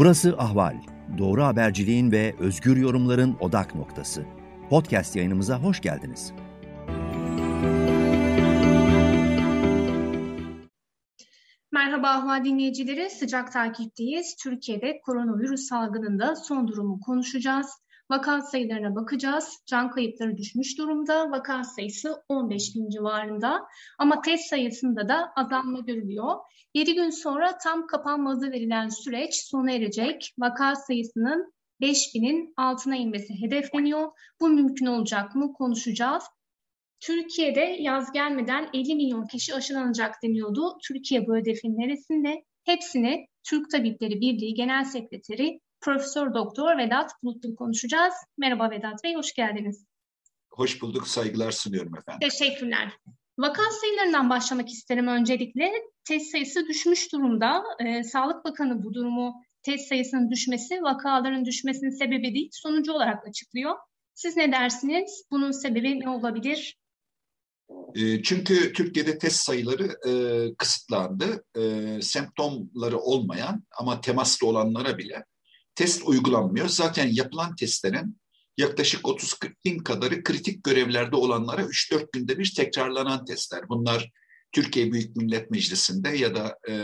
Burası Ahval. Doğru haberciliğin ve özgür yorumların odak noktası. Podcast yayınımıza hoş geldiniz. Merhaba Ahval dinleyicileri, sıcak takipteyiz. Türkiye'de koronavirüs salgınında son durumu konuşacağız. Vaka sayılarına bakacağız. Can kayıpları düşmüş durumda. Vaka sayısı 15 bin civarında. Ama test sayısında da azalma görülüyor. 7 gün sonra tam kapanması verilen süreç sona erecek. Vaka sayısının 5 binin altına inmesi hedefleniyor. Bu mümkün olacak mı konuşacağız. Türkiye'de yaz gelmeden 50 milyon kişi aşılanacak deniyordu. Türkiye bu hedefin neresinde? Hepsini Türk Tabipleri Birliği Genel Sekreteri Profesör Doktor Vedat Bulutlu konuşacağız. Merhaba Vedat Bey, hoş geldiniz. Hoş bulduk, saygılar sunuyorum efendim. Teşekkürler. Vaka sayılarından başlamak isterim öncelikle. Test sayısı düşmüş durumda. Ee, Sağlık Bakanı bu durumu test sayısının düşmesi, vakaların düşmesinin sebebi değil, sonucu olarak açıklıyor. Siz ne dersiniz? Bunun sebebi ne olabilir? Ee, çünkü Türkiye'de test sayıları e, kısıtlandı. E, semptomları olmayan ama temaslı olanlara bile test uygulanmıyor. Zaten yapılan testlerin yaklaşık 30-40 bin kadarı kritik görevlerde olanlara 3-4 günde bir tekrarlanan testler. Bunlar Türkiye Büyük Millet Meclisi'nde ya da e,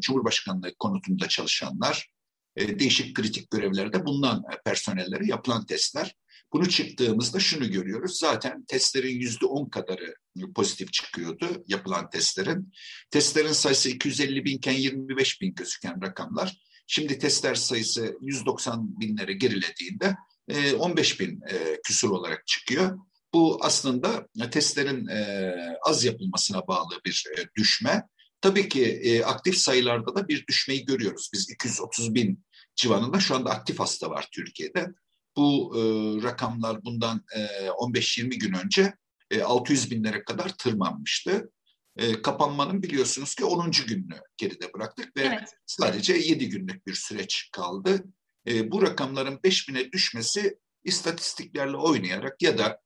Cumhurbaşkanlığı konutunda çalışanlar, e, değişik kritik görevlerde bulunan personelleri yapılan testler. Bunu çıktığımızda şunu görüyoruz. Zaten testlerin yüzde on kadarı pozitif çıkıyordu yapılan testlerin. Testlerin sayısı 250 binken 25 bin gözüken rakamlar. Şimdi testler sayısı 190 binlere gerilediğinde 15 e, bin e, küsur olarak çıkıyor. Bu aslında testlerin e, az yapılmasına bağlı bir düşme. Tabii ki aktif sayılarda da bir düşmeyi görüyoruz. Biz 230 bin civarında şu anda aktif hasta var Türkiye'de. Bu rakamlar bundan 15-20 gün önce 600 binlere kadar tırmanmıştı e, kapanmanın biliyorsunuz ki 10. gününü geride bıraktık ve evet. sadece 7 günlük bir süreç kaldı. E, bu rakamların 5000'e düşmesi istatistiklerle oynayarak ya da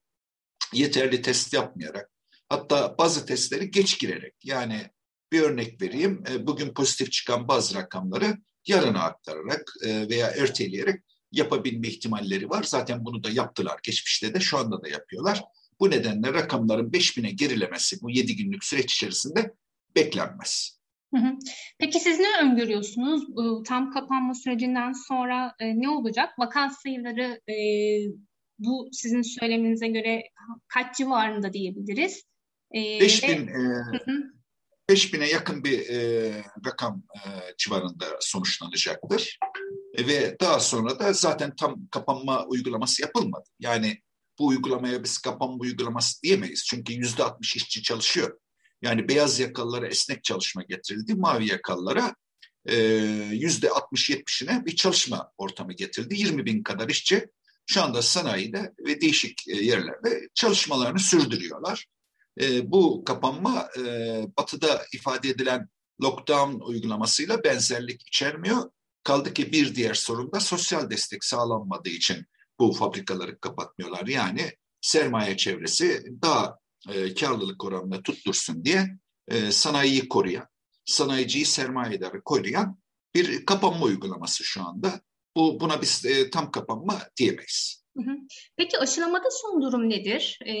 yeterli test yapmayarak hatta bazı testleri geç girerek yani bir örnek vereyim e, bugün pozitif çıkan bazı rakamları yarına aktararak e, veya erteleyerek yapabilme ihtimalleri var. Zaten bunu da yaptılar geçmişte de şu anda da yapıyorlar. Bu nedenle rakamların 5000'e gerilemesi bu 7 günlük süreç içerisinde beklenmez. Peki siz ne öngörüyorsunuz? Tam kapanma sürecinden sonra e, ne olacak? Vaka sayıları e, bu sizin söyleminize göre kaç civarında diyebiliriz? E, 5000 e, 5000'e yakın bir e, rakam e, civarında sonuçlanacaktır. E, ve daha sonra da zaten tam kapanma uygulaması yapılmadı. Yani bu uygulamaya biz kapanma uygulaması diyemeyiz. Çünkü yüzde 60 işçi çalışıyor. Yani beyaz yakalılara esnek çalışma getirildi. Mavi yakalılara e, yüzde 60-70'ine bir çalışma ortamı getirildi. 20 bin kadar işçi şu anda sanayide ve değişik e, yerlerde çalışmalarını sürdürüyorlar. E, bu kapanma batıda ifade edilen lockdown uygulamasıyla benzerlik içermiyor. Kaldı ki bir diğer sorun da sosyal destek sağlanmadığı için bu fabrikaları kapatmıyorlar. Yani sermaye çevresi daha e, karlılık oranını tuttursun diye e, sanayiyi koruyan, sanayiciyi sermayedarı koruyan bir kapanma uygulaması şu anda. Bu Buna biz e, tam kapanma diyemeyiz. Peki aşılamada son durum nedir? Ee,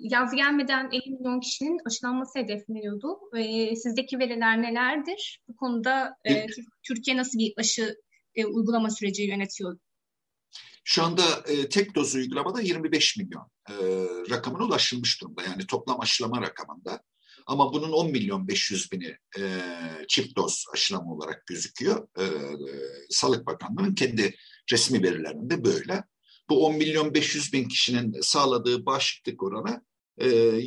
yaz gelmeden 50 milyon kişinin aşılanması hedefleniyordu. Ee, sizdeki veriler nelerdir? Bu konuda e, Türkiye nasıl bir aşı e, uygulama süreci yönetiyor şu anda e, tek doz uygulamada 25 milyon e, rakamına ulaşılmış durumda. Yani toplam aşılama rakamında. Ama bunun 10 milyon 500 bini e, çift doz aşılama olarak gözüküyor. E, e, Sağlık Bakanlığı'nın kendi resmi verilerinde böyle. Bu 10 milyon 500 bin kişinin sağladığı bağışıklık oranı e, e,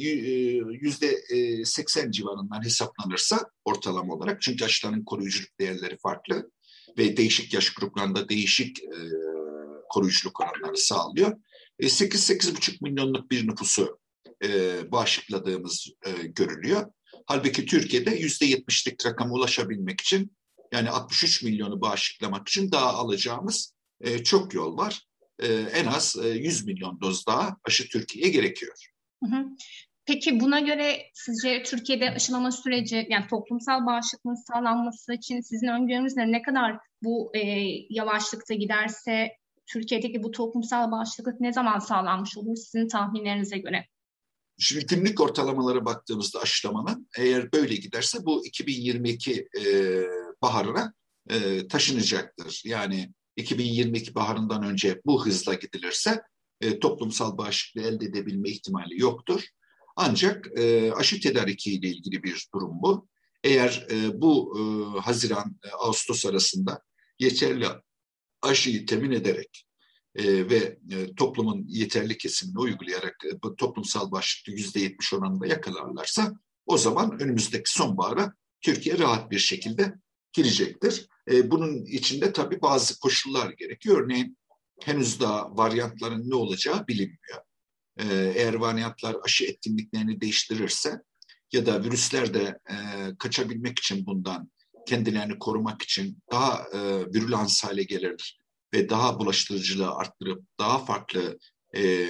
yüzde 80 civarından hesaplanırsa ortalama olarak çünkü aşıların koruyuculuk değerleri farklı ve değişik yaş gruplarında değişik koruyuculuk oranları sağlıyor. 8-8,5 e, milyonluk bir nüfusu e, bağışıkladığımız e, görülüyor. Halbuki Türkiye'de %70'lik rakama ulaşabilmek için yani 63 milyonu bağışıklamak için daha alacağımız çok yol var. En az e, 100 milyon doz daha aşı Türkiye'ye gerekiyor. Peki buna göre sizce Türkiye'de aşılama süreci yani toplumsal bağışıklığın sağlanması için sizin öngörünüz ne? Ne kadar bu e, yavaşlıkta giderse Türkiye'deki bu toplumsal bağışıklık ne zaman sağlanmış olur sizin tahminlerinize göre? Şimdi günlük ortalamalara baktığımızda aşılamanın eğer böyle giderse bu 2022 e, baharına e, taşınacaktır. Yani 2022 baharından önce bu hızla gidilirse e, toplumsal bağışıklığı elde edebilme ihtimali yoktur. Ancak e, aşı tedariki ile ilgili bir durum bu. Eğer e, bu e, Haziran-Ağustos arasında yeterli aşıyı temin ederek e, ve e, toplumun yeterli kesimini uygulayarak e, bu toplumsal bağışıklığı yüzde yetmiş oranında yakalarlarsa o zaman önümüzdeki sonbahara Türkiye rahat bir şekilde girecektir. E, bunun içinde tabii bazı koşullar gerekiyor. Örneğin henüz daha varyantların ne olacağı bilinmiyor. E, eğer varyantlar aşı etkinliklerini değiştirirse ya da virüsler de e, kaçabilmek için bundan kendilerini korumak için daha e, virülans hale gelir ve daha bulaştırıcılığı arttırıp daha farklı e, e,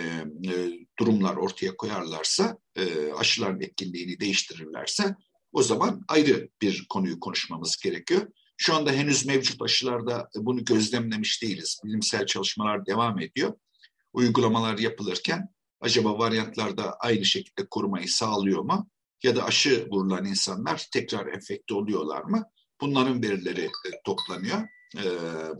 durumlar ortaya koyarlarsa, e, aşıların etkinliğini değiştirirlerse o zaman ayrı bir konuyu konuşmamız gerekiyor. Şu anda henüz mevcut aşılarda bunu gözlemlemiş değiliz. Bilimsel çalışmalar devam ediyor. Uygulamalar yapılırken acaba varyantlarda aynı şekilde korumayı sağlıyor mu? Ya da aşı vurulan insanlar tekrar enfekte oluyorlar mı? Bunların verileri e, toplanıyor. E,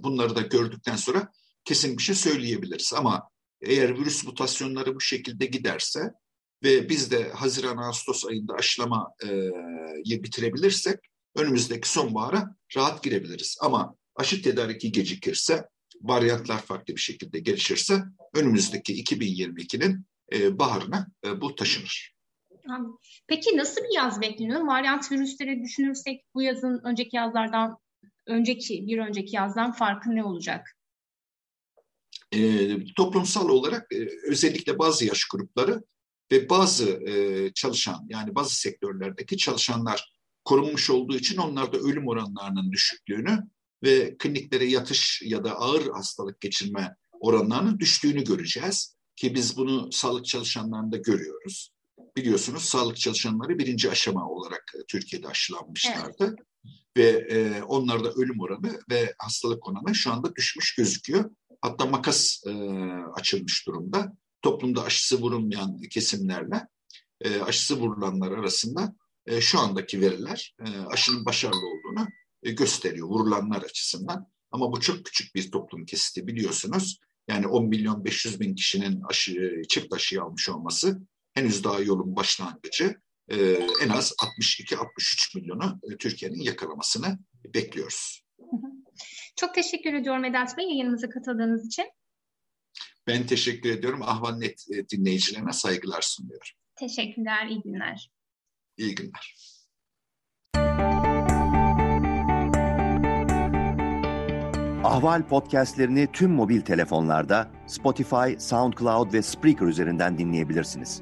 bunları da gördükten sonra kesin bir şey söyleyebiliriz. Ama eğer virüs mutasyonları bu şekilde giderse ve biz de Haziran-Ağustos ayında aşılamayı bitirebilirsek önümüzdeki sonbahara rahat girebiliriz. Ama aşı tedariki gecikirse, varyantlar farklı bir şekilde gelişirse önümüzdeki 2022'nin e, baharına e, bu taşınır. Peki nasıl bir yaz bekleniyor? Varyant virüsleri düşünürsek bu yazın önceki yazlardan önceki bir önceki yazdan farkı ne olacak? E, toplumsal olarak e, özellikle bazı yaş grupları ve bazı e, çalışan yani bazı sektörlerdeki çalışanlar korunmuş olduğu için onlarda ölüm oranlarının düşüklüğünü ve kliniklere yatış ya da ağır hastalık geçirme oranlarının düştüğünü göreceğiz. Ki biz bunu sağlık çalışanlarında görüyoruz. Biliyorsunuz sağlık çalışanları birinci aşama olarak e, Türkiye'de aşılanmışlardı. Evet. Ve e, onlarda ölüm oranı ve hastalık oranı şu anda düşmüş gözüküyor. Hatta makas e, açılmış durumda. Toplumda aşısı vurulmayan kesimlerle e, aşısı vurulanlar arasında e, şu andaki veriler e, aşının başarılı olduğunu e, gösteriyor vurulanlar açısından. Ama bu çok küçük bir toplum kesiti biliyorsunuz. Yani 10 milyon 500 bin kişinin aşı, çift aşıyı almış olması henüz daha yolun başlangıcı. E, en az 62-63 milyonu e, Türkiye'nin yakalamasını bekliyoruz. Çok teşekkür ediyorum Vedat Bey yayınımıza katıldığınız için. Ben teşekkür ediyorum. Ahvalnet e, dinleyicilerine saygılar sunuyorum. Teşekkürler, iyi günler. İyi günler. Ahval podcastlerini tüm mobil telefonlarda Spotify, SoundCloud ve Spreaker üzerinden dinleyebilirsiniz.